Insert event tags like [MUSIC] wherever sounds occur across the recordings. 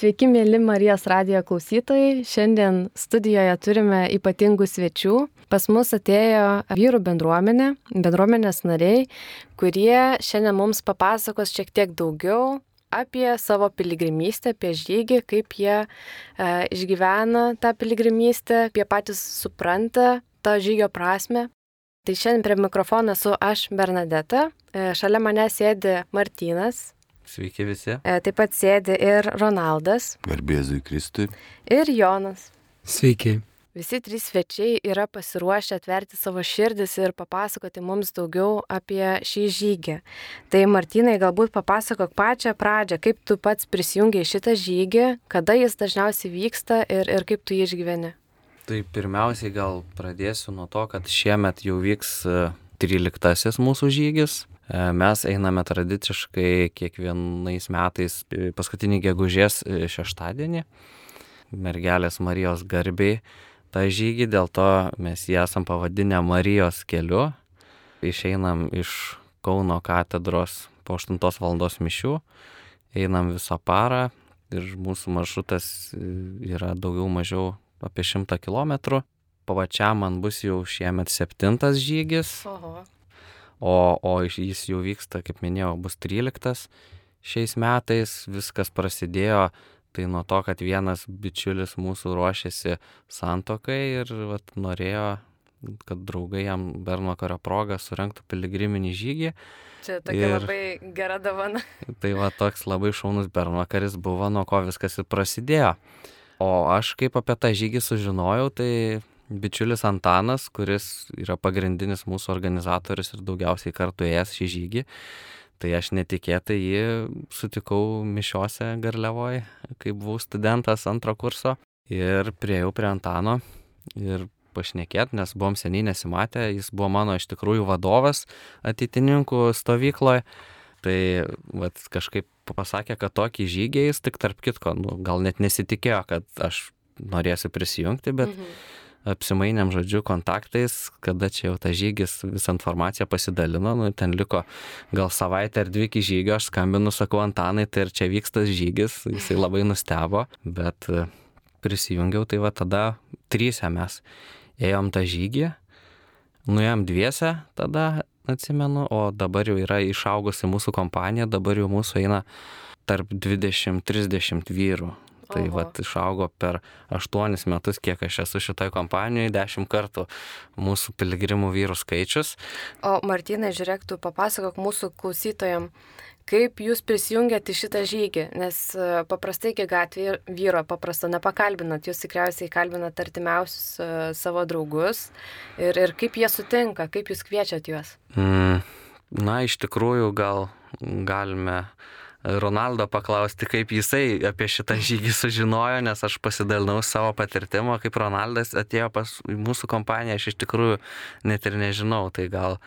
Sveiki, mėly Marijos radijo klausytojai. Šiandien studijoje turime ypatingų svečių. Pas mus atėjo vyrų bendruomenė, bendruomenės nariai, kurie šiandien mums papasakos šiek tiek daugiau apie savo piligrimystę, apie žygį, kaip jie e, išgyvena tą piligrimystę, apie patys supranta tą žygio prasme. Tai šiandien prie mikrofono esu aš Bernadeta, e, šalia mane sėdi Martynas. Sveiki visi. E, taip pat sėdi ir Ronaldas. Garbėzui Kristui. Ir Jonas. Sveiki. Visi trys svečiai yra pasiruošę atverti savo širdis ir papasakoti mums daugiau apie šį žygį. Tai Martinai, galbūt papasakok pačią pradžią, kaip tu pats prisijungiai šitą žygį, kada jis dažniausiai vyksta ir, ir kaip tu jį išgyveni. Tai pirmiausiai gal pradėsiu nuo to, kad šiemet jau vyks 13 e, mūsų žygis. E, mes einame tradiciškai kiekvienais metais paskutinį gegužės e, šeštadienį mergelės Marijos garbiai tą žygį, dėl to mes jį esam pavadinę Marijos keliu. Išeinam iš Kauno katedros po 8 val. mišių, einam visą parą ir mūsų maršrutas yra daugiau mažiau apie 100 km. Pavačiam man bus jau šiemet septintas žygis. Oho. O, o jis jau vyksta, kaip minėjau, bus 13 šiais metais. Viskas prasidėjo Tai nuo to, kad vienas bičiulis mūsų ruošėsi santokai ir vat, norėjo, kad draugai jam Bernvakario progą surenktų piligriminį žygį. Čia tokia ir, labai gera davana. Tai va toks labai šaunus Bernvakaris buvo, nuo ko viskas ir prasidėjo. O aš kaip apie tą žygį sužinojau, tai bičiulis Antanas, kuris yra pagrindinis mūsų organizatorius ir daugiausiai kartų ėjęs šį žygį, Tai aš netikėtai jį sutikau mišiose Garliavoje, kai buvau studentas antro kurso. Ir prieėjau prie Antano ir pašnekėt, nes buvom seniai nesimatę, jis buvo mano iš tikrųjų vadovas ateitininkų stovykloje. Tai vat, kažkaip pasakė, kad tokį žygį jis tik tarp kitko, nu, gal net nesitikėjo, kad aš norėsiu prisijungti, bet mhm apsimainėm žodžiu kontaktais, kada čia jau tas žygis, visą informaciją pasidalino, nu, ten liko gal savaitę ar dvi iki žygio, aš skambinu, sakau Antanai, tai ir čia vyksta žygis, jisai labai nustebo, bet e, prisijungiau, tai va tada trysę mes ėjom tą žygį, nuėjom dviese tada, atsimenu, o dabar jau yra išaugusi mūsų kompanija, dabar jau mūsų eina tarp 20-30 vyrų. Tai Oho. vat išaugo per aštuonis metus, kiek aš esu šitoj kompanijoje, dešimt kartų mūsų piligrimų vyrų skaičius. O Martinai, žiūrėk, tu papasakok mūsų klausytojams, kaip jūs prisijungėte į šitą žygį, nes e, paprastai iki gatvėje vyro paprasto nepakalbinat, jūs tikriausiai kalbinat artimiausius uh, savo draugus ir, ir kaip jie sutinka, kaip jūs kviečiat juos. Mm, na, iš tikrųjų gal galime Ronaldo paklausti, kaip jisai apie šitą [LAUGHS] žygį sužinojo, nes aš pasidalinau savo patirtimo, kaip Ronaldas atėjo pas mūsų kompaniją, aš iš tikrųjų net ir nežinau, tai gal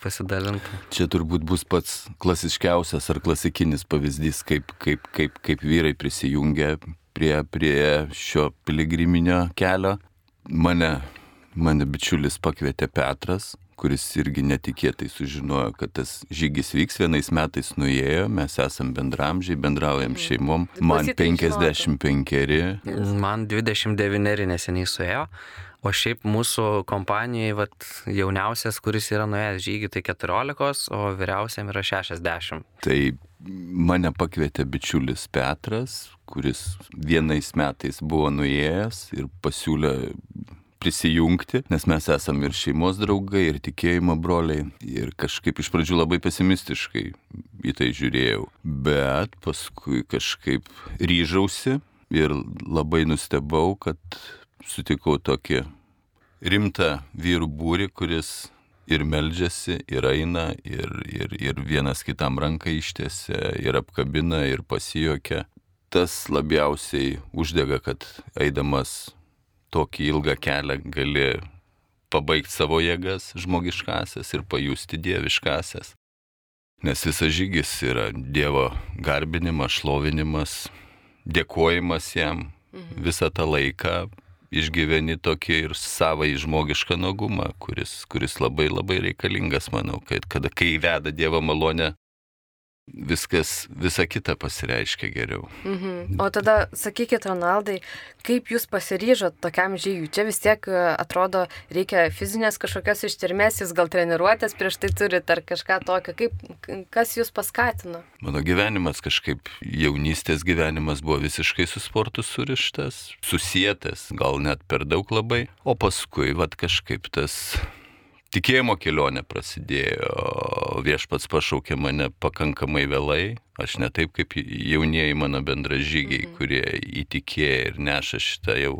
pasidalintų. Čia turbūt bus pats klasiškiausias ar klasikinis pavyzdys, kaip, kaip, kaip, kaip vyrai prisijungia prie, prie šio piligriminio kelio. Mane, mane bičiulis pakvietė Petras, kuris irgi netikėtai sužinojo, kad tas žygis vyks, vienais metais nuėjo, mes esam bendramžiai, bendraujam mhm. šeimom, man 55. Man 29 neseniai suėjo. O šiaip mūsų kompanijai vat, jauniausias, kuris yra nuėjęs žygį, tai 14, o vyriausiam yra 60. Tai mane pakvietė bičiulis Petras, kuris vienais metais buvo nuėjęs ir pasiūlė prisijungti, nes mes esame ir šeimos draugai, ir tikėjimo broliai. Ir kažkaip iš pradžių labai pesimistiškai į tai žiūrėjau. Bet paskui kažkaip ryžausi ir labai nustebau, kad sutikau tokį rimtą vyrų būrį, kuris ir meldžiasi, ir eina, ir, ir, ir vienas kitam ranką ištiesia, ir apkabina, ir pasijokia. Tas labiausiai uždega, kad eidamas tokį ilgą kelią gali pabaigti savo jėgas žmogiškasias ir pajusti dieviškasias. Nes visas žygis yra Dievo garbinimas, šlovinimas, dėkojimas jam mhm. visą tą laiką išgyveni tokį ir savai žmogišką nuogumą, kuris, kuris labai labai reikalingas, manau, kad kada kai veda Dievo malonę viskas, visa kita pasireiškia geriau. Mhm. O tada sakykit, Ronaldai, kaip jūs pasiryžot tokiam žygiui? Čia vis tiek e, atrodo reikia fizinės kažkokios ištirmės, jūs gal treniruotės prieš tai turite ar kažką tokio. Kaip, kas jūs paskatino? Mano gyvenimas kažkaip jaunystės gyvenimas buvo visiškai su sportu surištas, susijęs, gal net per daug labai. O paskui, vad kažkaip tas tikėjimo kelionė prasidėjo, viešpats pašaukė mane pakankamai vėlai, aš ne taip kaip jaunieji mano bendražygiai, mhm. kurie įtikėjo ir neša šitą jau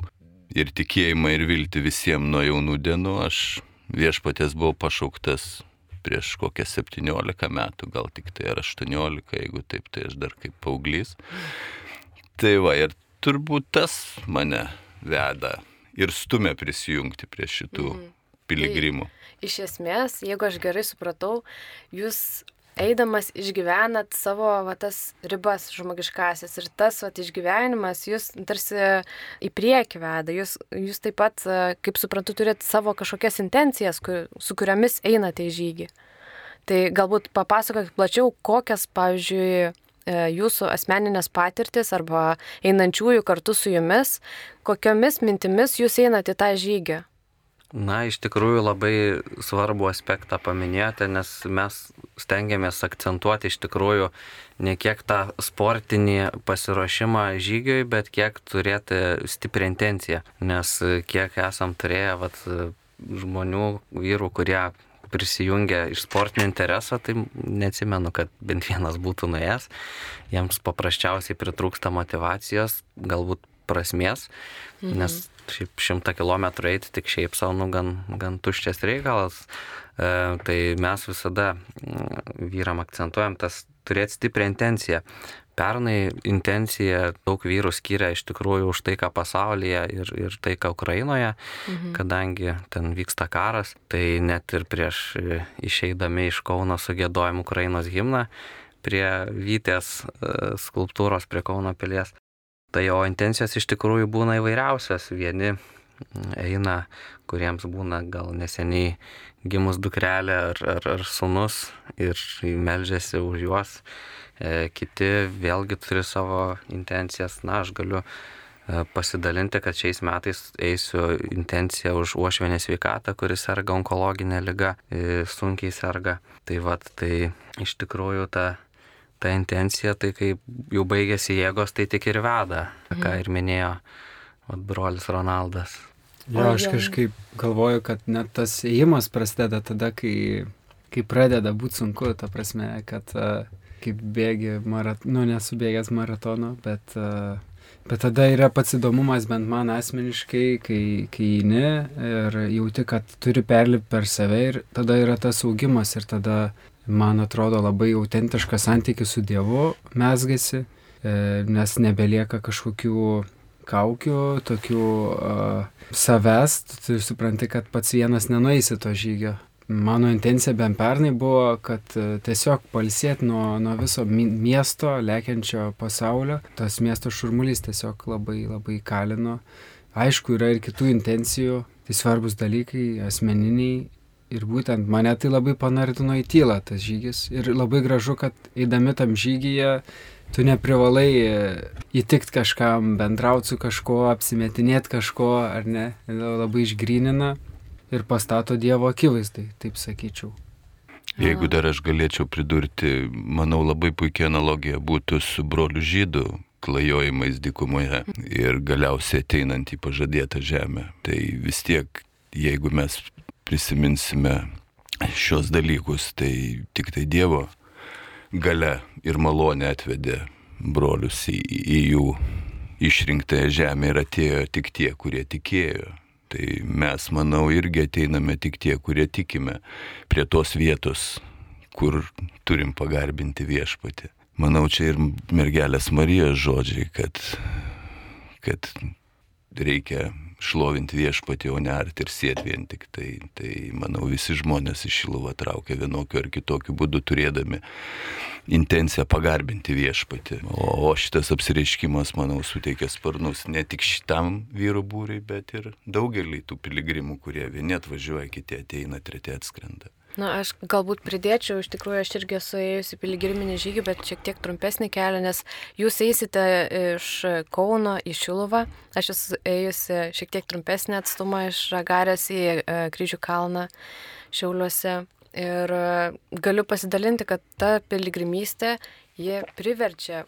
ir tikėjimą ir viltį visiems nuo jaunų dienų, aš viešpatės buvau pašauktas prieš kokią 17 metų, gal tik tai ar 18, jeigu taip, tai aš dar kaip paauglys. Tai va, ir turbūt tas mane veda ir stumia prisijungti prie šitų mm. piligrimų. Tai iš esmės, jeigu aš gerai supratau, jūs eidamas išgyvenat savo va, tas ribas žmogiškasias ir tas va, išgyvenimas jūs tarsi į priekį veda. Jūs, jūs taip pat, kaip suprantu, turit savo kažkokias intencijas, kur, su kuriamis einate į žygį. Tai galbūt papasakokit plačiau, kokias, pavyzdžiui, e, jūsų asmeninės patirtis arba einančiųjų kartu su jumis, kokiomis mintimis jūs einate į tą žygį. Na, iš tikrųjų labai svarbu aspektą paminėjote, nes mes stengiamės akcentuoti iš tikrųjų ne kiek tą sportinį pasiruošimą žygiui, bet kiek turėti stiprią intenciją. Nes kiek esam turėję vat, žmonių, vyrų, kurie prisijungia iš sportinio intereso, tai neatsimenu, kad bent vienas būtų nuėjęs. Jiems paprasčiausiai pritrūksta motivacijos, galbūt prasmės, mhm. nes šiaip šimtą kilometrų eiti tik šiaip savo, nu, gan, gan tuščias reikalas. E, tai mes visada mm, vyram akcentuojam tas turėti stiprią intenciją. Pernai intencija daug vyrų skiria iš tikrųjų už taiką pasaulyje ir, ir taiką Ukrainoje, mhm. kadangi ten vyksta karas, tai net ir prieš e, išeidami iš Kauno sugėdojom Ukrainos himną prie Vytės e, skulptūros prie Kauno pilies. Tai jo intencijos iš tikrųjų būna įvairiausios. Vieni eina, kuriems būna gal neseniai gimus dukrelė ar, ar, ar sunus ir melžiasi už juos. E, kiti vėlgi turi savo intencijas. Na, aš galiu e, pasidalinti, kad šiais metais eisiu intenciją už uošvienę sveikatą, kuris serga onkologinė lyga, e, sunkiai serga. Tai vad, tai iš tikrųjų ta ta intencija, tai kai jau baigėsi jėgos, tai tik ir veda, mm. ką mhm. ir minėjo vat, brolis Ronaldas. Jo, aš kažkaip galvoju, kad net tas įėjimas prasideda tada, kai, kai pradeda būti sunku, ta prasme, kad kaip bėgi, marat, nu nesubėgęs maratono, bet, bet tada yra pats įdomumas, bent man asmeniškai, kai, kai eini ir jauti, kad turi perlipti per save ir tada yra tas augimas ir tada man atrodo, labai autentiškas santykis su Dievu mesgasi, e, nes nebelieka kažkokių kaukių, tokių uh, savęs, tu supranti, kad pats vienas nenueisi to žygio. Mano intencija bent pernai buvo, kad uh, tiesiog palsėti nuo, nuo viso miesto, lėkiančio pasaulio. Tas miesto šurmulys tiesiog labai labai kalino. Aišku, yra ir kitų intencijų, tai svarbus dalykai, asmeniniai Ir būtent mane tai labai panardino į tylą tas žygis. Ir labai gražu, kad eidami tam žygyje tu neprivalai e, įtikti kažkam, bendrauti su kažkuo, apsimetinėti kažko, ar ne. Labai išgrynina ir pastato Dievo akivaizdai, taip sakyčiau. Jeigu dar aš galėčiau pridurti, manau labai puikia analogija būtų su broliu žydu, klajojimais dykumoje ir galiausiai ateinant į pažadėtą žemę. Tai vis tiek, jeigu mes prisiminsime šios dalykus, tai tik tai Dievo gale ir malonė atvedė brolius į, į jų išrinktąją žemę ir atėjo tik tie, kurie tikėjo. Tai mes, manau, irgi ateiname tik tie, kurie tikime prie tos vietos, kur turim pagarbinti viešpatį. Manau, čia ir mergelės Marijos žodžiai, kad, kad reikia šlovinti viešpatį, o ne arti ir sėti vien tik tai. Tai manau visi žmonės iš Šiluvą traukia vienokiu ar kitokiu būdu turėdami intenciją pagarbinti viešpatį. O, o šitas apsireiškimas, manau, suteikia sparnus ne tik šitam vyru būriui, bet ir daugelį tų piligrimų, kurie vieni atvažiuoja, kiti ateina, treti atskrenda. Na, aš galbūt pridėčiau, iš tikrųjų aš irgi esu ėjusi piligriminį žygį, bet šiek tiek trumpesnį kelią, nes jūs eisite iš Kauno į Šiluvą, aš esu ėjusi šiek tiek trumpesnį atstumą iš Žagarės į e, Kryžių kalną Šiauliuose. Ir e, galiu pasidalinti, kad ta piligrimystė, jie priverčia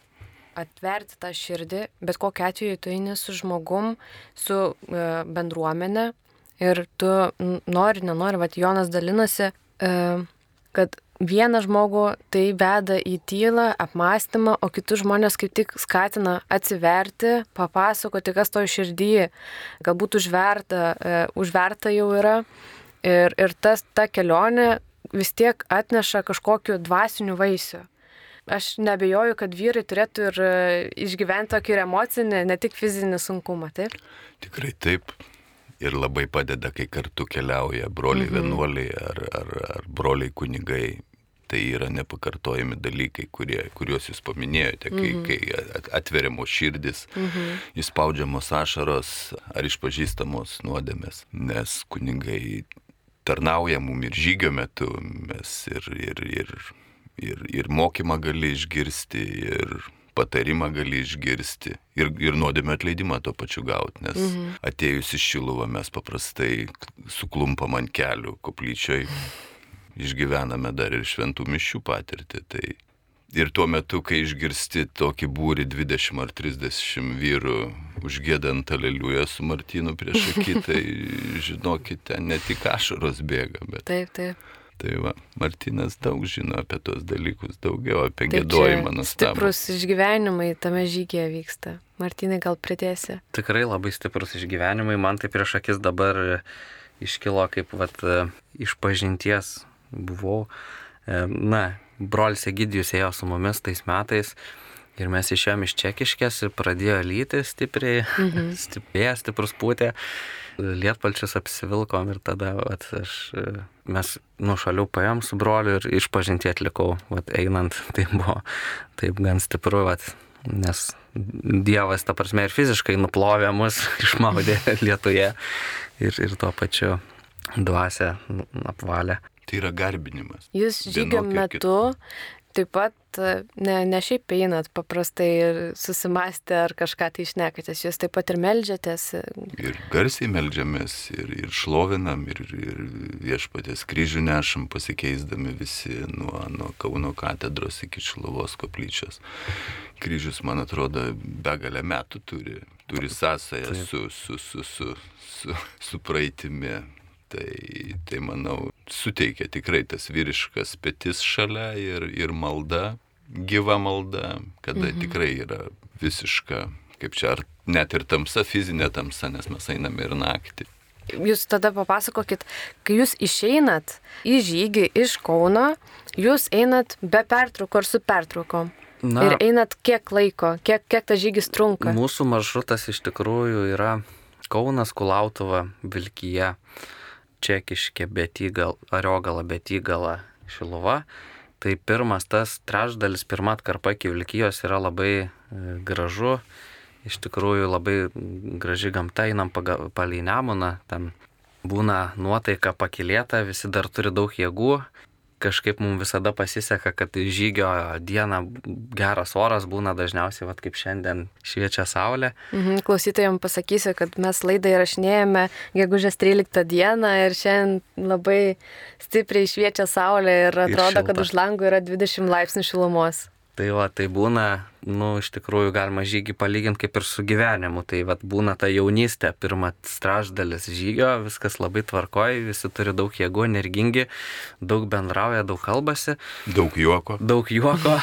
atverti tą širdį, bet kokiu atveju tu eini su žmogum, su e, bendruomenė ir tu nori, nenori, va, Jonas dalinosi, e, kad vieną žmogų tai veda į tylą, apmąstymą, o kitus žmonės kaip tik skatina atsiverti, papasakoti, kas to širdį, galbūt užverta, e, užverta jau yra. Ir, ir tas, ta kelionė vis tiek atneša kažkokiu dvasiniu vaisiu. Aš nebejoju, kad vyrai turėtų ir e, išgyventi tokį ir emocinį, ne tik fizinį sunkumą, taip? Tikrai taip. Ir labai padeda, kai kartu keliauja broliai mhm. vienuoliai ar, ar, ar broliai kunigai. Tai yra nepakartojami dalykai, kurie, kuriuos jūs paminėjote, kai, mhm. kai atveriamos širdis, mhm. įspaudžiamos ašaros ar išpažįstamos nuodėmės. Nes kunigai tarnauja mum ir žygio metu, mes ir, ir, ir ir, ir mokymą gali išgirsti, ir patarimą gali išgirsti ir, ir nuodėmio atleidimą tuo pačiu gauti, nes mhm. atėjus į Šiluvą mes paprastai suklumpam ant kelių koplyčioj, išgyvename dar ir šventų mišių patirtį. Tai ir tuo metu, kai išgirsti tokį būrį 20 ar 30 vyrų užgėdant aleliują su Martinu prieš akį, tai [LAUGHS] žinokite, ne tik ašaros bėga, bet... Taip, taip. Tai va, Martinas daug žino apie tos dalykus, daugiau apie Taip, gėdojimą nuostabų. Stiprus išgyvenimai tame žygėje vyksta. Martinai gal pritėsi? Tikrai labai stiprus išgyvenimai, man tai prieš akis dabar iškilo kaip vat, iš pažinties buvau. E, na, brolis Egidijus ėjo su mumis tais metais. Ir mes išėjom iš čekiškės ir pradėjo lyti stipriai, mhm. [LAUGHS] stiprėjo, stiprus pūtė lietpalčius apsivilkom ir tada vat, aš, mes nuo šalių paėm su broliu ir išpažinti atlikau, vat, einant, [LAUGHS] tai buvo taip gan stipru, vat, nes Dievas, ta prasme, ir fiziškai nuplovė mus, [LAUGHS] išmaudė lietuje ir, ir tuo pačiu dvasę apvalė. Tai yra garbinimas. Jūs žygio metu taip pat ne, ne šiaip einat paprastai ir susimastę ar kažką tai išnekatės, jūs taip pat ir melžiatės. Ir garsiai melžiamės, ir, ir šlovinam, ir, ir viešpatės kryžių nešam, pasikeisdami visi nuo, nuo Kauno katedros iki Šilovos koplyčios. Kryžius, man atrodo, begalę metų turi, turi sąsąją su, su, su, su, su, su praeitimi. Tai, tai manau, suteikia tikrai tas vyriškas petis šalia ir, ir malda, gyva malda, kada mhm. tikrai yra visiška, kaip čia, ar net ir tamsa, fizinė tamsa, nes mes einame ir naktį. Jūs tada papasakokit, kai jūs išeinat į žygį iš Kauno, jūs einat be pertraukų ar su pertraukom. Na, ir einat kiek laiko, kiek, kiek tas žygis trunka? Mūsų maršrutas iš tikrųjų yra Kaunas, Kulautuva, Vilkyje. Čekiškė, Betygal, Ariogala, Betygalą, Šiluva. Tai pirmas tas trečdalis, pirma atkarpa iki Vilkijos yra labai e, gražu, iš tikrųjų labai graži gamta, einam palei Nemuną, ten būna nuotaika pakilėta, visi dar turi daug jėgų, kažkaip mums visada pasiseka, kad žygio dieną geras oras būna dažniausiai, vat, kaip šiandien šviečia saulė. Mhm, klausytojams pasakysiu, kad mes laidą įrašinėjame gegužės 13 dieną ir šiandien labai stipriai šviečia saulė ir atrodo, ir kad už langų yra 20 laipsnių šilumos. Tai va, tai būna, nu, iš tikrųjų galima žygį palyginti kaip ir su gyvenimu. Tai va, būna ta jaunystė, pirmas straždalis žygio, viskas labai tvarkoja, visi turi daug jėgų, energingi, daug bendrauja, daug kalbasi. Daug juoko. Daug juoko.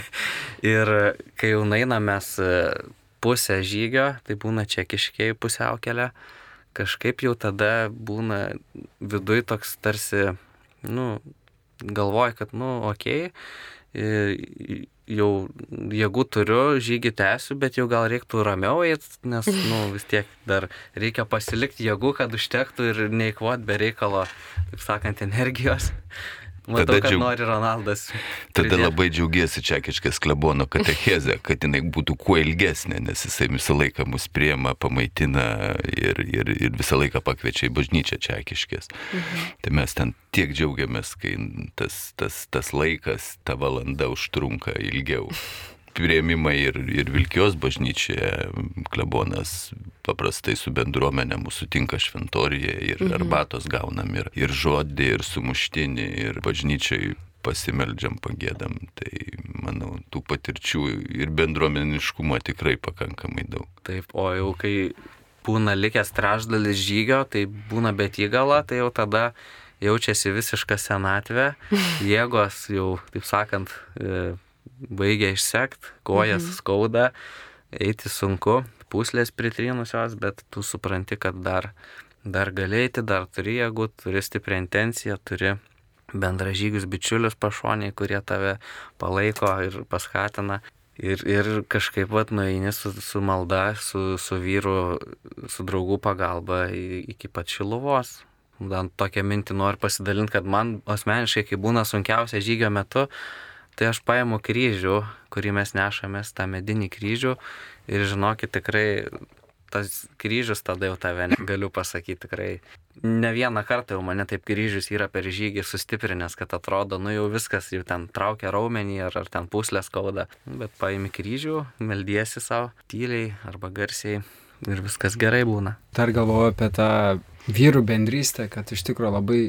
[LAUGHS] ir kai jau naina mes e, pusę žygio, tai būna čekiškiai pusiaukelė, kažkaip jau tada būna viduj toks tarsi, nu, galvoja, kad, nu, okei. Okay, jau jėgų turiu, žygį tęsiu, bet jau gal reiktų ramiau eiti, nes nu, [LAUGHS] vis tiek dar reikia pasilikti jėgų, kad užtektų ir neįkvot be reikalo, taip sakant, energijos. Matau, Tada kad džiaug- nori Ronaldas. Tada pridėt. labai džiaugiesi Čekiškas klebono katechezę, kad jinai būtų kuo ilgesnė, nes jisai visą laiką mus priema, pamaitina ir, ir, ir visą laiką pakviečia į bažnyčią Čekiškės. Mhm. Tai mes ten tiek džiaugiamės, kai tas, tas, tas laikas, ta valanda užtrunka ilgiau. Prieimimai ir, ir Vilkijos bažnyčioje klebonas paprastai su bendruomenė mūsų tinka šventorijoje ir mhm. arbatos gaunam ir, ir žodį, ir sumuštinį, ir bažnyčiai pasimeldžiam, pagėdam. Tai manau, tų patirčių ir bendruomeniškumo tikrai pakankamai daug. Taip, o jau kai būna likęs trečdalis žygio, tai būna bet įgala, tai jau tada jaučiasi visiška senatvė, [LAUGHS] jėgos jau, taip sakant, e, baigia išsekt, kojas mhm. skauda, eiti sunku, puslės pritrynusios, bet tu supranti, kad dar, dar galėti, dar turi jėgų, turi stiprią intenciją, turi bendražygius bičiulius pašoniai, kurie tave palaiko ir paskatina. Ir, ir kažkaip vat nueini su, su malda, su, su vyru, su draugų pagalba iki pat šiluvos. Dan tokią mintį noriu pasidalinti, kad man asmeniškai, kai būna sunkiausia žygio metu, tai aš paimu kryžių, kurį mes nešamės, tą medinį kryžių ir žinokit, tikrai tas kryžius tada jau tave ne- galiu pasakyti tikrai. Ne vieną kartą jau mane taip kryžius yra per žygį sustiprinęs, kad atrodo, nu jau viskas, jau ten traukia raumenį ar, ar ten puslės skauda. Bet paimi kryžių, meldiesi savo tyliai arba garsiai ir viskas gerai būna. Dar galvoju apie tą vyrų bendrystę, kad iš tikrųjų labai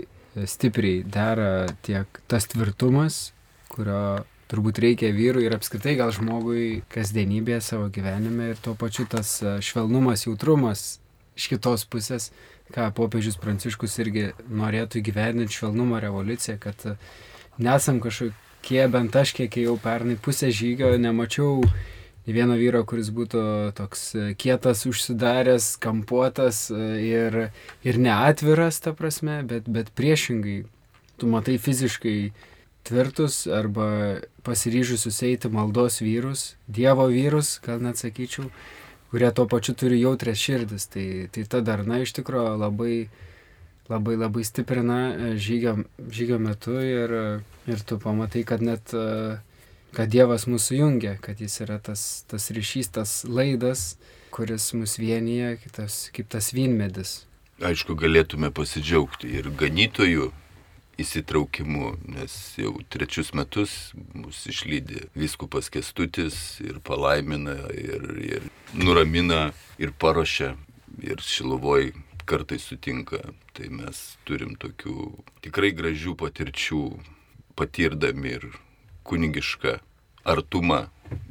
stipriai dera tiek tas tvirtumas, kurio turbūt reikia vyrui ir apskritai gal žmogui kasdienybėje savo gyvenime ir tuo pačiu tas e, švelnumas, jautrumas iš kitos pusės, ką popiežius Pranciškus irgi norėtų įgyvendinti švelnumo revoliuciją, kad e, nesam kažkokie, bent aš kiek jau pernai pusę žygio nemačiau nei vieno vyro, kuris būtų toks e, kietas, užsidaręs, kampuotas ir, ir neatviras, ta prasme, bet, bet priešingai, tu matai fiziškai tvirtus arba pasiryžusius eiti maldos vyrus, Dievo vyrus, gal net sakyčiau, kurie tuo pačiu turi jautrės širdis. Tai, tai ta darna iš tikrųjų labai, labai, labai stiprina e, žygio, žygio metu ir, ir tu pamatai, kad net e, kad Dievas mūsų jungia, kad jis yra tas, tas ryšys, tas laidas, kuris mus vienyje, kitas, kaip tas vynmedis. Aišku, galėtume pasidžiaugti ir ganytojų įsitraukimu, nes jau trečius metus mus išlydė viskupas Kestutis ir palaimina, ir, ir nuramina, ir paruošia, ir šiluvoj kartais sutinka. Tai mes turim tokių tikrai gražių patirčių, patirdami ir kunigišką artumą,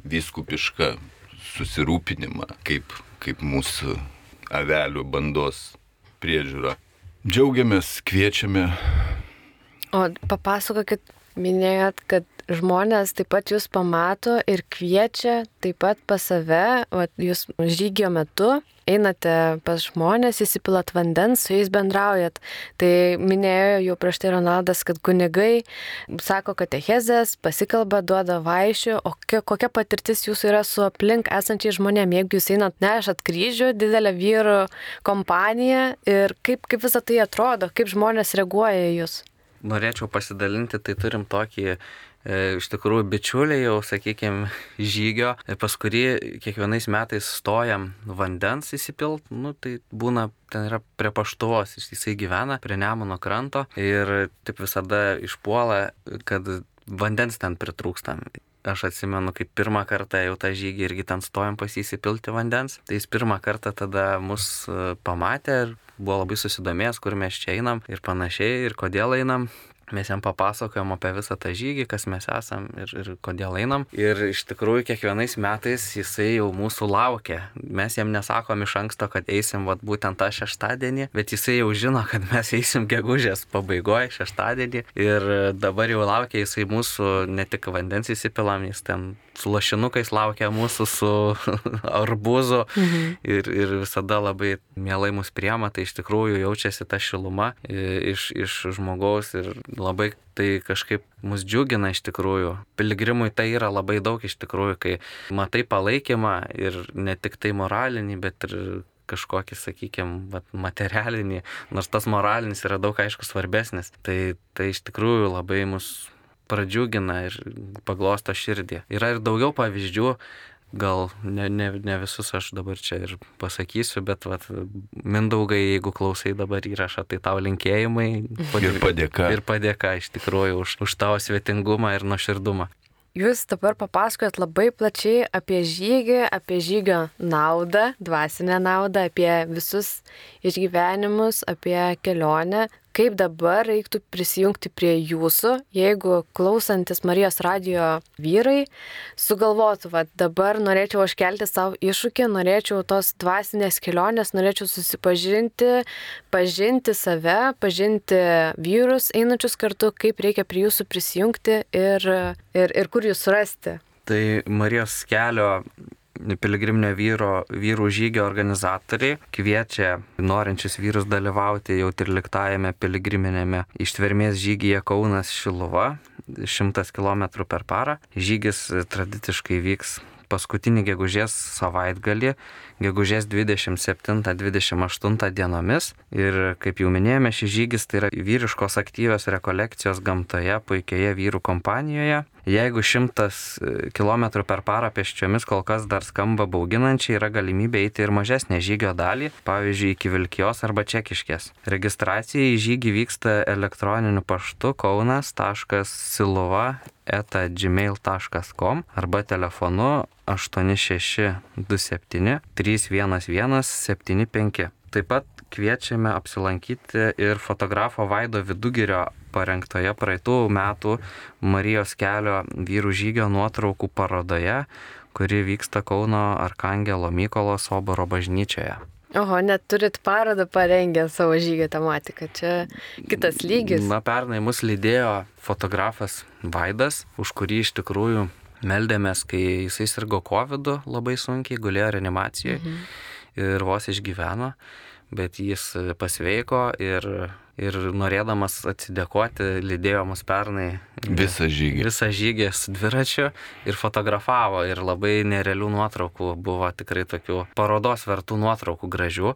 viskupišką susirūpinimą, kaip, kaip mūsų avelių bandos priežiūra. Džiaugiamės, kviečiame O papasakokit, minėjot, kad žmonės taip pat jūs pamato ir kviečia taip pat pas save, o jūs žygio metu einate pas žmonės, įsipilat vandens, su jais bendraujat. Tai minėjo jau prieš tai Ronaldas, kad kunigai sako katechezės, pasikalba, duoda vaišių, o kokia, patirtis jūsų yra su aplink esančiai žmonėm, jeigu jūs einat, nešat kryžių, didelę vyrų kompaniją ir kaip, kaip visą tai atrodo, kaip žmonės reaguoja į jūs. Norėčiau pasidalinti, tai turim tokį e, iš tikrųjų bičiulį jau, sakykime, [LAUGHS] žygio, e, pas kurį kiekvienais metais stojam vandens įsipilt, nu tai būna, ten yra prie paštuvos, jisai gyvena prie Nemuno kranto ir taip visada išpuola, kad vandens ten pritrūkstam. Aš atsimenu, kaip pirmą kartą jau tą žygį irgi ten stojom pas jį įsipilti vandens. Tai jis pirmą kartą tada mus e, pamatė ir buvo labai susidomėjęs, kur mes čia einam ir panašiai, ir kodėl einam. Mes jam papasakojom apie visą tą žygį, kas mes esam ir, ir kodėl einam. Ir iš tikrųjų kiekvienais metais jisai jau mūsų laukia. Mes jam nesakom iš anksto, kad eisim vat, būtent tą šeštadienį, bet jisai jau žino, kad mes eisim gegužės pabaigoje šeštadienį. Ir dabar jau laukia jisai mūsų ne tik vandens įsipilam, jis ten su lašinukais laukia mūsų su [LAUGHS] arbuzu mhm. ir, ir visada labai mielai mus priema, tai iš tikrųjų jaučiasi ta šiluma iš, iš žmogaus ir labai tai kažkaip mus džiugina iš tikrųjų. Piligrimui tai yra labai daug iš tikrųjų, kai matai palaikymą ir ne tik tai moralinį, bet ir kažkokį, sakykime, materialinį, nors tas moralinis yra daug aišku svarbesnis. Tai, tai iš tikrųjų labai mus pradžiugina ir paglosto širdį. Yra ir daugiau pavyzdžių, gal ne, ne, ne visus aš dabar čia ir pasakysiu, bet vat, Mindaugai, jeigu klausai dabar įrašą, tai tau linkėjimai. Ir padėka. Ir padėka iš tikrųjų už, už tavo svetingumą ir nuoširdumą. Jūs dabar papasakojat labai plačiai apie žygį, apie žygio naudą, dvasinę naudą, apie visus išgyvenimus, apie kelionę kaip dabar reiktų prisijungti prie jūsų, jeigu klausantis Marijos radio vyrai sugalvotų, va dabar norėčiau aš kelti savo iššūkį, norėčiau tos dvasinės kelionės, norėčiau susipažinti, pažinti save, pažinti vyrus einančius kartu, kaip reikia prie jūsų prisijungti ir, ir, ir kur jūs surasti. Tai Marijos kelio piligriminio vyro, vyrų žygio organizatoriai kviečia norinčius vyrus dalyvauti jau 13-ame piligriminėme ištvermės žygyje Kaunas Šiluva 100 km per parą. Žygis tradiciškai vyks paskutinį gegužės savaitgalį, gegužės 27-28 dienomis. Ir kaip jau minėjome, šis žygis tai yra vyriškos aktyvios rekolekcijos gamtoje, puikioje vyrų kompanijoje. Jeigu 100 km per parą pėsčiomis kol kas dar skamba bauginančiai, yra galimybė eiti ir mažesnę žygio dalį, pavyzdžiui, iki Vilkijos arba Čekiškės. Registracija į žygį vyksta elektroniniu paštu kaunas.siluva eta.gmail.com arba telefonu 8627 311 75. Taip pat kviečiame apsilankyti ir fotografo Vaido Vidugirio parengtoje praeitų metų Marijos kelio vyrų žygio nuotraukų parodoje, kuri vyksta Kauno Arkangelo Mykolo Soboro bažnyčioje. Oho, net turit parodą parengę savo žygio tematiką. Čia kitas lygis. Na, pernai mus lydėjo fotografas Vaidas, už kurį iš tikrųjų meldėmės, kai jisai sirgo COVID labai sunkiai, gulėjo reanimacijoje mhm. ir vos išgyveno, bet jis pasveiko ir ir norėdamas atsidėkoti, lydėjo mus pernai visą žygį. Visą žygį su dviračiu ir fotografavo ir labai nerealių nuotraukų buvo tikrai tokių parodos vertų nuotraukų gražių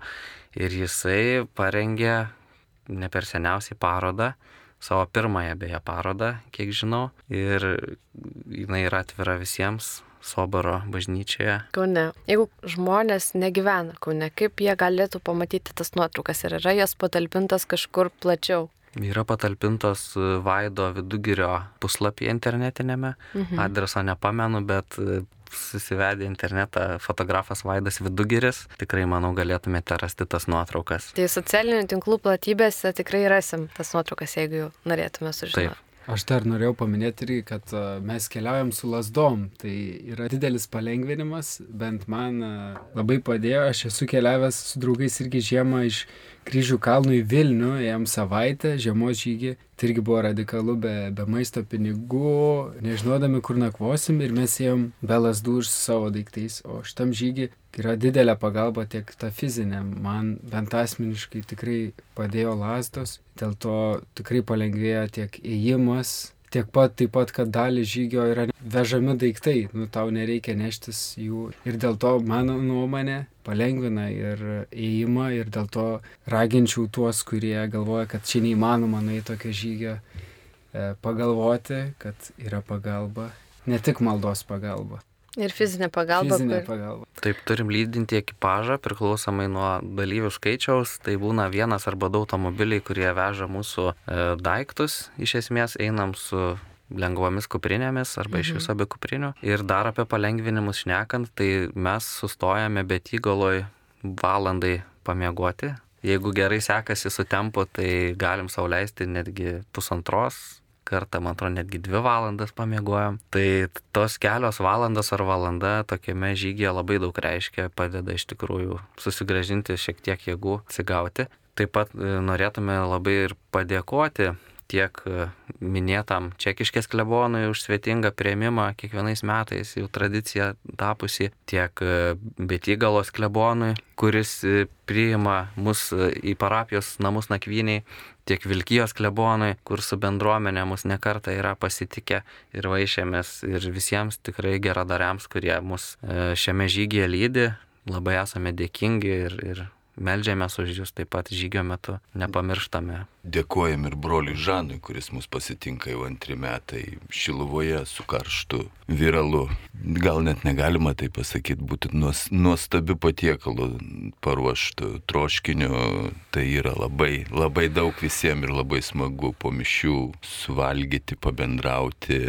ir jisai parengė ne per seniausiai parodą savo pirmąją beje parodą, kiek žinau, ir jinai yra atvira visiems Soboro bažnyčioje. Kaune. Jeigu žmonės negyvena Kaune, kaip jie galėtų pamatyti tas nuotraukas ir yra jas patalpintas kažkur plačiau? Yra patalpintos Vaido vidugirio puslapyje internetinėme. Mhm. Adreso nepamenu, bet susivedę internetą fotografas Vaidas Vidugiris, tikrai manau galėtumėte rasti tas nuotraukas. Tai socialinių tinklų platybėse tikrai rasim tas nuotraukas, jeigu norėtume sužinoti. Taip. Aš dar norėjau paminėti irgi, kad mes keliaujam su lasdom. Tai yra didelis palengvinimas, bent man labai padėjo. Aš esu keliavęs su draugais irgi žiemą iš kryžių kalnų į Vilnių, jam savaitę, žiemos žygį. Tai irgi buvo radikalu, be, be maisto pinigų, nežinodami, kur nakvosim ir mes ėjom be lasdų ir su savo daiktais. O šitam žygį yra didelė pagalba tiek ta fizinė. Man bent asmeniškai tikrai padėjo lasdos, dėl to tikrai palengvėjo tiek įėjimas, tiek pat taip pat, kad dalį žygio yra vežami daiktai, nu tau nereikia neštis jų. Ir dėl to mano nuomonė palengvina ir įėjimą ir dėl to raginčiau tuos, kurie galvoja, kad čia neįmanoma nueiti tokio žygio, e, pagalvoti, kad yra pagalba, ne tik maldos pagalba. Ir fizinė pagalba. Fizinė kur... pagalba. Taip, turim lydinti ekipažą priklausomai nuo dalyvių skaičiaus. Tai būna vienas arba du automobiliai, kurie veža mūsų e, daiktus. Iš esmės einam su lengvomis kuprinėmis arba mhm. iš viso be kuprinių. Ir dar apie palengvinimus šnekant, tai mes sustojame bet įgaloj valandai pamiegoti. Jeigu gerai sekasi su tempu, tai galim sauliaisti netgi pusantros kartą, man atrodo, netgi dvi valandas pamiegojom. Tai tos kelios valandos ar valanda tokiame žygyje labai daug reiškia, padeda iš tikrųjų susigražinti šiek tiek jėgų, atsigauti. Taip pat e, norėtume labai ir padėkoti tiek e, minėtam čekiškės klebonui už svetingą prieimimą kiekvienais metais jau tradicija tapusi, tiek e, Betygalos klebonui, kuris e, priima mus į parapijos namus nakvyniai, tiek Vilkijos klebonui, kur su bendruomenė mus nekarta yra pasitikę ir vaišėmės ir visiems tikrai geradariams, kurie mus šiame žygyje lydi, labai esame dėkingi ir, ir Meldžiamės už jūs taip pat žygio metu, nepamirštame. Dėkojam ir broliui Žanui, kuris mus pasitinka jau antri metai Šiluvoje su karštu viralu. Gal net negalima tai pasakyti, būtų nuostabiu patiekalu paruoštų troškiniu. Tai yra labai, labai daug visiems ir labai smagu po mišių suvalgyti, pabendrauti,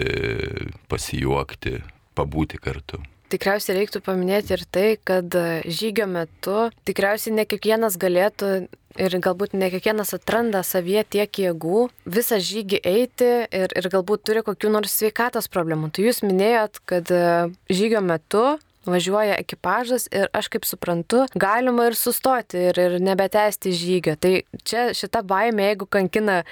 pasijuokti, pabūti kartu. Tikriausiai reiktų paminėti ir tai, kad žygio metu tikriausiai ne kiekvienas galėtų ir galbūt ne kiekvienas atranda savie tiek jėgų visą žygį eiti ir, ir galbūt turi kokių nors sveikatos problemų. Tai jūs minėjot, kad žygio metu važiuoja ekipažas ir aš kaip suprantu, galima ir sustoti ir, ir nebetesti žygio. Tai čia šita baimė, jeigu kankina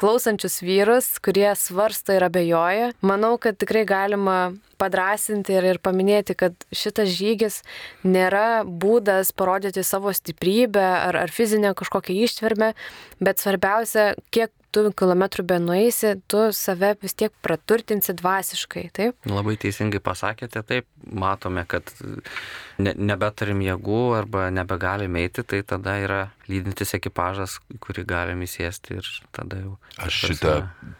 klausančius vyrus, kurie svarsto ir abejoja, manau, kad tikrai galima padrasinti ir, ir paminėti, kad šitas žygis nėra būdas parodyti savo stiprybę ar, ar fizinę kažkokią ištvermę, bet svarbiausia, kiek tu kilometrų be nueisi, tu save vis tiek praturtinsi dvasiškai, taip? Labai teisingai pasakėte, taip, matome, kad ne, nebeturim jėgų arba nebegalim eiti, tai tada yra lydintis ekipažas, kurį galim įsėsti ir tada jau. Aš šitą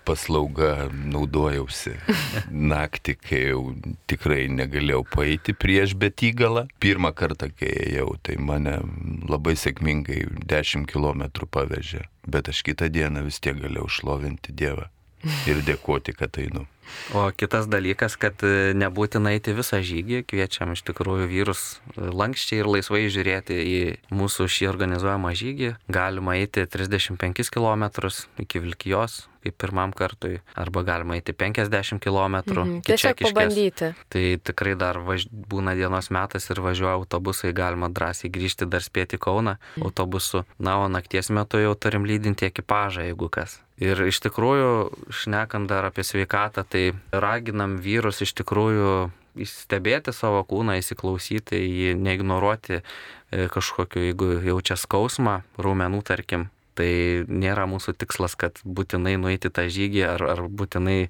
paslaugą naudojausi [LAUGHS] naktį, kai jau tikrai negalėjau paeiti prieš betygalą. Pirmą kartą, kai ėjau, tai mane labai sėkmingai 10 km pavežė bet aš kitą dieną vis tiek galėjau šlovinti Dievą ir dėkoti, kad einu. O kitas dalykas, kad e, nebūtina eiti visą žygį, kviečiam iš tikrųjų vyrus e, lankščiai ir laisvai žiūrėti į mūsų šį organizuojamą žygį. Galima eiti 35 km iki Vilkijos, kaip pirmam kartui, arba galima eiti 50 km. Mhm. Tiesiog pabandyti. Tai tikrai dar važ... būna dienos metas ir važiuoja autobusai, galima drąsiai grįžti dar spėti Kauną mhm. autobusu. Na, o nakties metu jau turim lydinti ekipažą, jeigu kas. Ir iš tikrųjų, šnekant dar apie sveikatą, tai raginam vyrus iš tikrųjų stebėti savo kūną, įsiklausyti, jį neignoruoti e, kažkokiu, jeigu jaučia skausmą, raumenų tarkim, Tai nėra mūsų tikslas, kad būtinai nueiti tą žygį ar, ar būtinai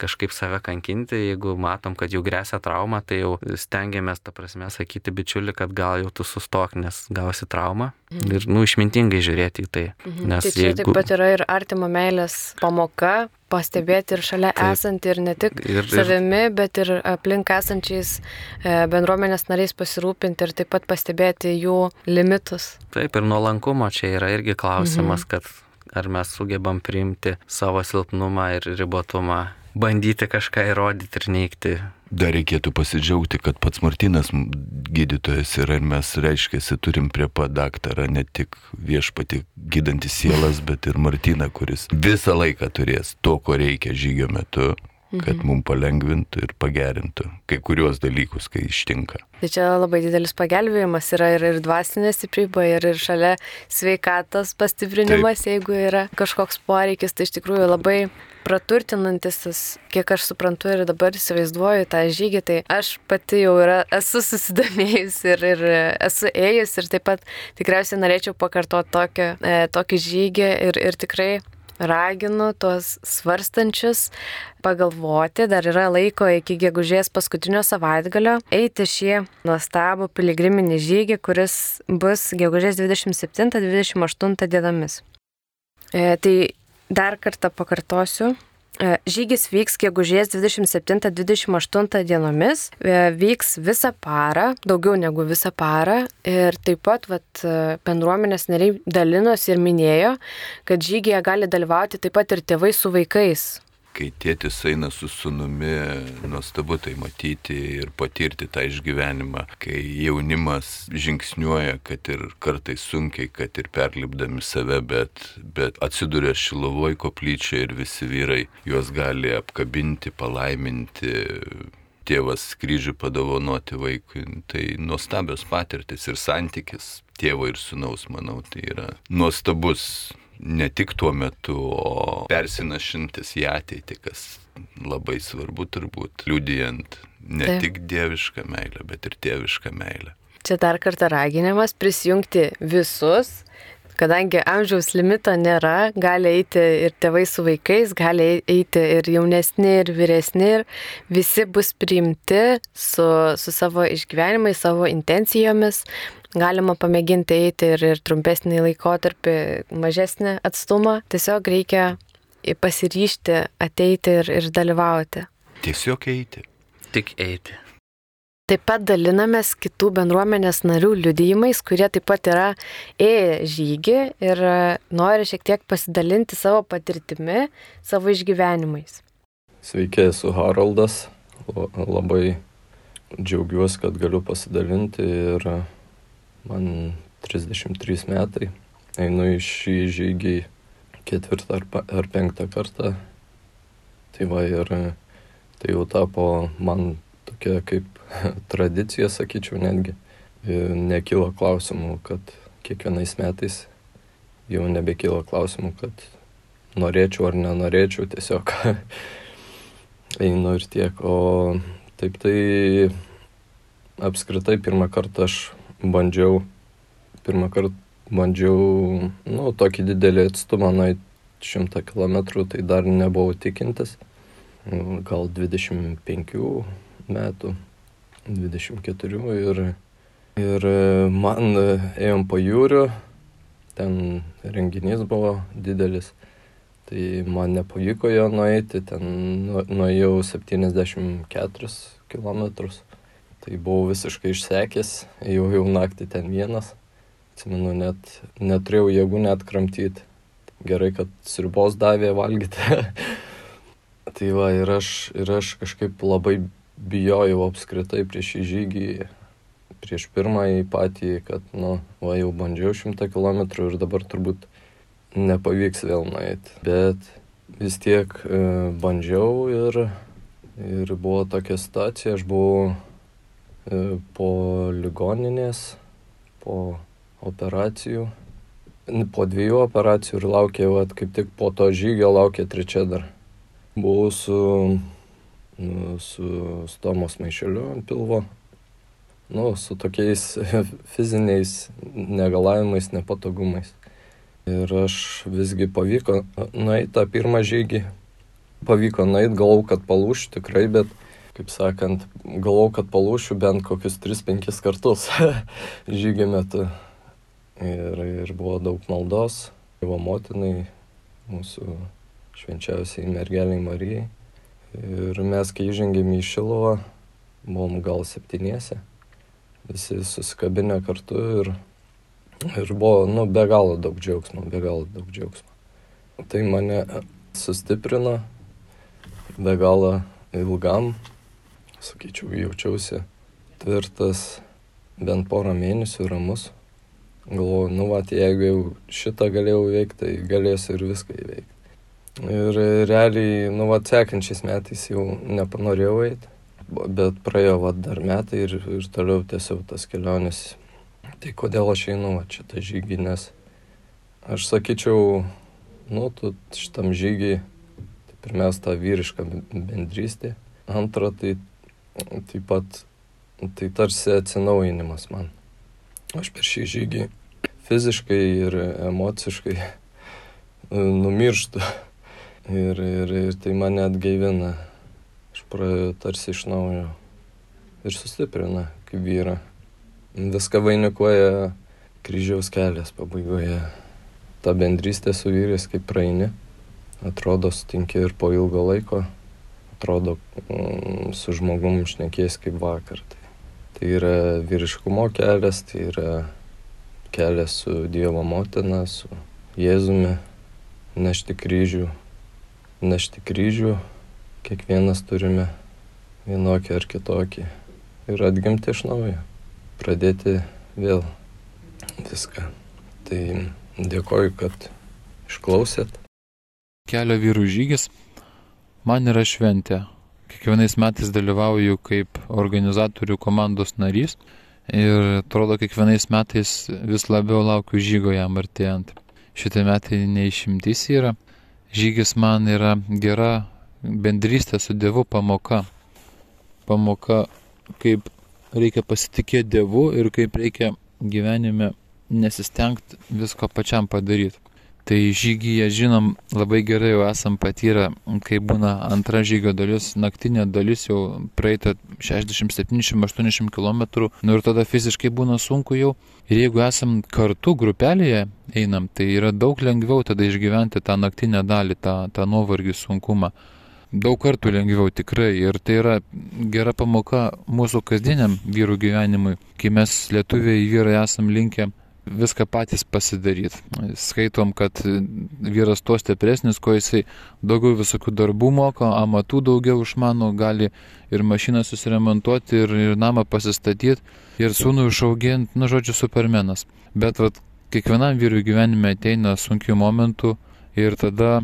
kažkaip save kankinti. Jeigu matom, kad jau grėsia trauma, tai jau stengiamės, ta prasme, sakyti bičiuli, kad gal jau tu sustok, nes gausi traumą. Mhm. Ir, nu, išmintingai žiūrėti į tai. Mhm. Nes tai čia jeigu... taip pat yra ir artimo meilės pamoka, pastebėti ir šalia Taip. esantį ir ne tik ir, ir, savimi, bet ir aplink esančiais e, bendruomenės nariais pasirūpinti ir taip pat pastebėti jų limitus. Taip, ir nuolankumo čia yra irgi klausimas, mhm. kad ar mes sugebam priimti savo silpnumą ir ribotumą, bandyti kažką įrodyti ir neikti Dar reikėtų pasidžiaugti, kad pats Martinas gydytojas yra ir mes, reiškia, turim prie pat daktarą ne tik viešpati gydantis sielas, bet ir Martiną, kuris visą laiką turės to, ko reikia žygio metu, kad mhm. mums palengvintų ir pagerintų kai kuriuos dalykus, kai ištinka. Tai čia labai didelis pagelbėjimas yra ir, ir dvasinė stiprybė, ir, ir šalia sveikatos pastiprinimas, Taip. jeigu yra kažkoks poreikis, tai iš tikrųjų labai praturtinantis, kiek aš suprantu ir dabar įsivaizduoju tą žygį, tai aš pati jau yra, esu susidomėjus ir, ir esu ėjus ir taip pat tikriausiai norėčiau pakartoti tokį, e, tokį žygį ir, ir tikrai raginu tuos svarstančius pagalvoti, dar yra laiko iki gegužės paskutinio savaitgalio, eiti šį nuostabų piligriminį žygį, kuris bus gegužės 27-28 dienomis. E, tai Dar kartą pakartosiu. E, žygis vyks gegužės 27-28 dienomis, e, vyks visą parą, daugiau negu visą parą. Ir taip pat vat, e, bendruomenės nariai dalinosi ir minėjo, kad žygėje gali dalyvauti taip pat ir tėvai su vaikais kai tėtis eina su sunumi, nuostabu tai matyti ir patirti tą išgyvenimą, kai jaunimas žingsniuoja, kad ir kartais sunkiai, kad ir perlipdami save, bet, bet atsiduria šilovoj koplyčia ir visi vyrai juos gali apkabinti, palaiminti tėvas kryžių padovanoti vaikui. Tai nuostabios patirtis ir santykis tėvo ir sunaus, manau, tai yra nuostabus ne tik tuo metu, o persinašintis į ateitį, kas labai svarbu turbūt, liudijant ne Taip. tik dievišką meilę, bet ir tėvišką meilę. Čia dar kartą raginimas prisijungti visus, kadangi amžiaus limito nėra, gali eiti ir tėvai su vaikais, gali eiti ir jaunesni, ir vyresni, ir visi bus priimti su, su savo išgyvenimais, savo intencijomis. Galima pamėginti eiti ir, ir trumpesnį laikotarpį, mažesnį atstumą. Tiesiog reikia pasiryšti, ateiti ir, ir dalyvauti. Tiesiog eiti. Tik eiti. Taip pat dalinamės kitų bendruomenės narių liudijimais, kurie taip pat yra ėję žygį ir nori šiek tiek pasidalinti savo patirtimi, savo išgyvenimais. Sveiki, esu Haroldas. Labai džiaugiuosi, kad galiu pasidalinti ir man 33 metai. Einu į šį žygį ketvirtą ar penktą kartą. Tai va ir tai jau tapo man tokia kaip [LAUGHS] tradicija, sakyčiau, netgi. Nekyla klausimų, kad kiekvienais metais jau nebekyla klausimų, kad norėčiau ar nenorėčiau, tiesiog [LAUGHS] einu ir tiek. O taip tai apskritai pirmą kartą aš bandžiau, pirmą kartą bandžiau, nu, tokį didelį atstumą nueiti šimtą kilometrų, tai dar nebuvau tikintis, gal 25 metų 24 ir, ir man ėjom po jūriu, ten renginys buvo didelis, tai man nepavyko jo nueiti, ten nu, nuėjau 74 km, tai buvau visiškai išsekęs, jau jau naktį ten vienas, atsimenu, net neturėjau jėgų net kramtyti. Gerai, kad sriubos davė valgyti. [LAUGHS] tai va, ir aš, ir aš kažkaip labai bijojau apskritai prieš šį žygį, prieš pirmąjį patį, kad, nu, va jau bandžiau šimtą kilometrų ir dabar turbūt nepavyks vėl nueiti. Bet vis tiek e, bandžiau ir, ir buvo tokia situacija, aš buvau po ligoninės, po operacijų, po dviejų operacijų ir laukė, va, kaip tik po to žygio laukė trečia dar. Buvau su nu, su stomos maišeliu ant pilvo, nu, su tokiais [LAUGHS] fiziniais negalavimais, nepatogumais. Ir aš visgi pavyko nueiti tą pirmą žygį. Pavyko nueiti, galvau, kad palūšiu tikrai, bet, kaip sakant, galvau, kad palūšiu bent kokius 3-5 kartus [LAUGHS] žygį metu. Ir, ir buvo daug maldos, Dievo motinai, mūsų švenčiausiai mergeliai Marijai. Ir mes, kai įžengėme į Šilovą, buvom gal septyniese, visi susikabinę kartu ir, ir buvo, nu, be galo daug džiaugsmo, be galo daug džiaugsmo. Tai mane sustiprino be galo ilgam, sakyčiau, jaučiausi tvirtas bent porą mėnesių ramus. Galvoju, nu, va, jeigu jau šitą galėjau veikti, tai galėsiu ir viską įveikti. Ir realiai, nu, va, sekančiais metais jau nepanorėjau eiti, bet praėjo, va, dar metai ir, ir toliau tiesiog tas kelionės. Tai kodėl aš einu, va, čia tą žygį, nes aš sakyčiau, nu, tu šitam žygiai, tai pirmiausia, ta vyriška bendrystė, antra, tai taip pat, tai tarsi atsinaujinimas man. Aš per šį žygį fiziškai ir emociškai numirštu Ir, ir, ir tai mane atgaivina. Aš praėjau tarsi iš naujo. Ir sustiprina kaip vyra. Viską vainikuoja kryžiaus kelias pabaigoje. Ta bendrystė su vyrais kaip praeini. Atrodo, sutinki ir po ilgo laiko. Atrodo, mm, su žmogum šnekės kaip vakar. Tai, tai yra vyriškumo kelias, tai yra kelias su Dievo motina, su Jėzumi, nešti kryžių nešti kryžių, kiekvienas turime vienokį ar kitokį ir atgimti iš naujo, pradėti vėl viską. Tai dėkoju, kad išklausėt. Kelio vyrų žygis man yra šventė. Kiekvienais metais dalyvauju kaip organizatorių komandos narys ir atrodo kiekvienais metais vis labiau laukiu žygo jam artėjant. Šitie metai neišimtis yra žygis man yra gera bendrystė su Dievu pamoka. Pamoka, kaip reikia pasitikėti Dievu ir kaip reikia gyvenime nesistengti visko pačiam padaryti. Tai žygyje žinom labai gerai jau esam patyrę, kai būna antra žygio dalis, naktinė dalis jau praeita 60, 70, 80 km, nu ir tada fiziškai būna sunku jau. Ir jeigu esam kartu grupelėje einam, tai yra daug lengviau tada išgyventi tą naktinę dalį, tą, tą nuovargį sunkumą. Daug kartų lengviau tikrai ir tai yra gera pamoka mūsų kasdieniam vyrų gyvenimui, kai mes lietuviai vyrai esam linkę viską patys pasidaryti. Skaitom, kad vyras tuo stipresnis, kuo jisai daugiau visokių darbų moka, amatų daugiau išmano, gali ir mašiną susiremontuoti, ir, ir namą pasistatyti, ir sūnų išauginti, nu, žodžiu, supermenas. Bet vat, kiekvienam vyrui gyvenime ateina sunkių momentų ir tada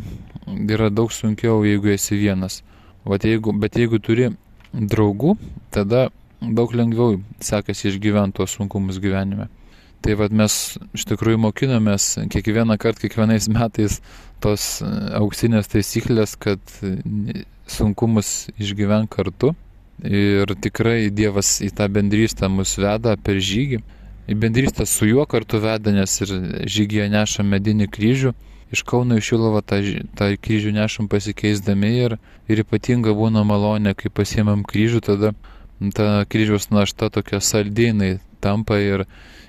yra daug sunkiau, jeigu esi vienas. Vat jeigu, bet jeigu turi draugų, tada daug lengviau sekasi išgyventi tuos sunkumus gyvenime. Tai vad mes iš tikrųjų mokinomės kiekvieną kartą, kiekvienais metais tos e, auksinės taisyklės, kad sunkumus išgyven kartu. Ir tikrai Dievas į tą bendrystę mus veda per žygį. Į bendrystę su juo kartu veda, nes ir žygyje neša medinį kryžių. Iš Kauno iš Šilovo tą, tą kryžių nešam pasikeisdami ir, ir ypatinga būna malonė, kai pasiemam kryžių, tada ta kryžiaus našta tokia saldinai tampa ir,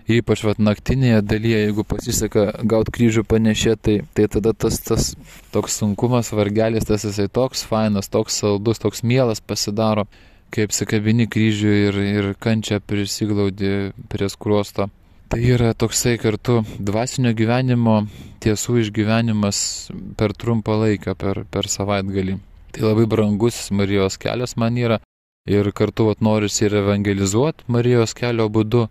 ypač vat, naktinėje dalyje, jeigu pasiseka gauti kryžių panešė, tai, tai tada tas, tas toks sunkumas, vargelis, tas jisai toks fainas, toks saldus, toks mielas pasidaro, kaip sikabini kryžių ir, ir kančia prisiglaudi prie skruosto. Tai yra toksai kartu dvasinio gyvenimo tiesų išgyvenimas per trumpą laiką, per, per savaitgalį. Tai labai brangus Marijos kelias man yra ir kartu vat, norisi ir evangelizuoti Marijos kelio būdu,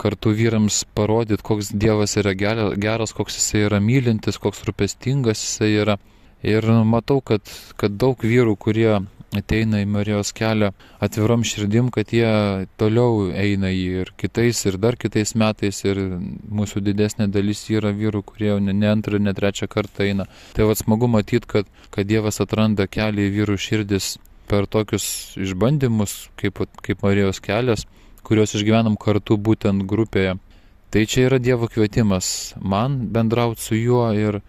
kartu vyrams parodyti, koks Dievas yra geras, koks jisai yra mylintis, koks rūpestingas jisai yra. Ir matau, kad, kad daug vyrų, kurie ateina į Marijos kelią atvirom širdim, kad jie toliau eina jį ir kitais, ir dar kitais metais, ir mūsų didesnė dalis yra vyrų, kurie jau ne, ne antrą, ne trečią kartą eina. Tai vad smagu matyti, kad, kad Dievas atranda kelią į vyrų širdis per tokius išbandymus, kaip, kaip Marijos kelias, kuriuos išgyvenam kartu būtent grupėje. Tai čia yra Dievo kvietimas man bendrauti su juo ir,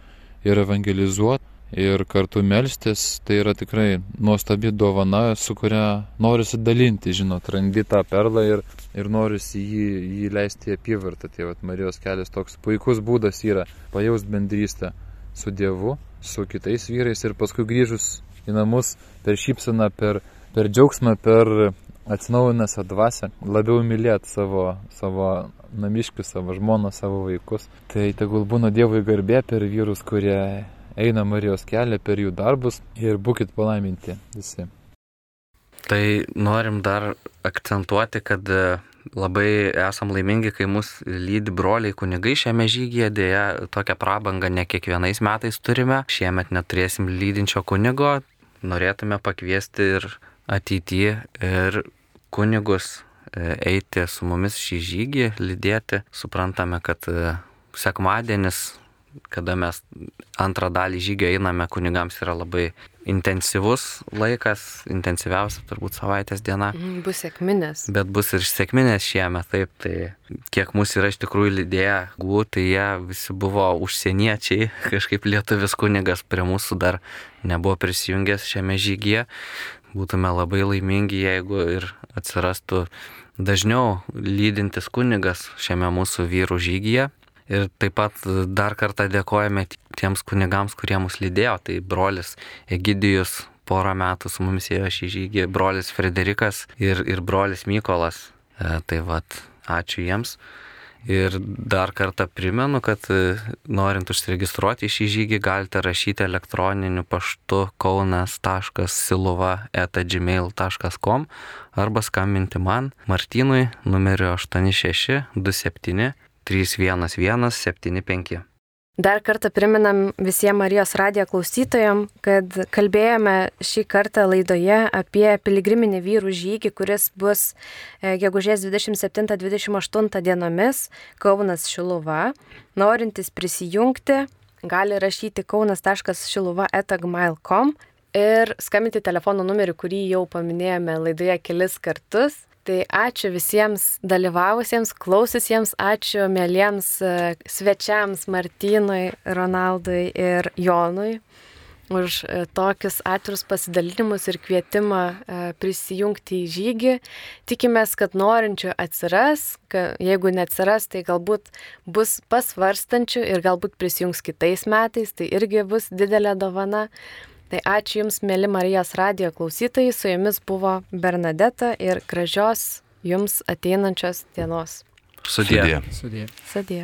ir evangelizuoti ir kartu melstis. Tai yra tikrai nuostabi dovana, su kuria norisi dalinti, žinot, randi tą perlą ir, ir norisi jį, jį leisti į apyvartą. Tai vat, Marijos kelias toks puikus būdas yra pajaust bendrystę su Dievu, su kitais vyrais ir paskui grįžus į namus per šypseną, per, per džiaugsmą, per atsinaujinęs dvasę, labiau mylėti savo, savo namiškius, savo žmoną, savo vaikus. Tai tegul būna Dievui garbė per vyrus, kurie eina Marijos kelią, per jų darbus ir būkite palaiminti visi. Tai norim dar akcentuoti, kad labai esam laimingi, kai mus lydi broliai kunigai šiame žygyje, dėja tokią prabangą ne kiekvienais metais turime, šiemet neturėsim lydinčio kunigo, norėtume pakviesti ir ateityje ir kunigus e, eiti su mumis šį žygį, lydėti. Suprantame, kad e, sekmadienis, kada mes antrą dalį žygio einame, kunigams yra labai intensyvus laikas, intensyviausia turbūt savaitės diena. Mhm, bus sėkminės. Bet bus ir sėkminės šiemet, taip, tai kiek mūsų yra iš tikrųjų lydėję gų, tai jie visi buvo užsieniečiai, [LAUGHS] kažkaip lietuvis kunigas prie mūsų dar nebuvo prisijungęs šiame žygyje. Būtume labai laimingi, jeigu ir atsirastų dažniau lydintis kunigas šiame mūsų vyrų žygyje. Ir taip pat dar kartą dėkojame tiems kunigams, kurie mus lydėjo. Tai brolis Egidijus porą metų su mumis ėjo šį žygį, brolis Frederikas ir, ir brolis Mykolas. E, tai vad, ačiū jiems. Ir dar kartą primenu, kad e, norint užsiregistruoti šį žygį galite rašyti elektroniniu paštu kaunas.siluva etagmail.com arba skambinti man Martynui numeriu 8627 31175. Dar kartą priminam visiems Marijos radijo klausytojams, kad kalbėjome šį kartą laidoje apie piligriminį vyrų žygį, kuris bus e, gegužės 27-28 dienomis Kaunas Šiluva. Norintys prisijungti, gali rašyti kaunas.šiluva.etagmail.com ir skambinti telefono numerį, kurį jau paminėjome laidoje kelis kartus Tai ačiū visiems dalyvavusiems, klaususiems, ačiū mėlyms e, svečiams Martynui, Ronaldui ir Jonui už e, tokius atvirus pasidalinimus ir kvietimą e, prisijungti į žygį. Tikimės, kad norinčių atsiras, kad jeigu neatsiras, tai galbūt bus pasvarstančių ir galbūt prisijungs kitais metais, tai irgi bus didelė dovana. Tai ačiū Jums, mėly Marijos radijo klausytojai, su Jumis buvo Bernadeta ir gražios Jums ateinančios dienos. Sudė. Sudie. Sudė. Sadė.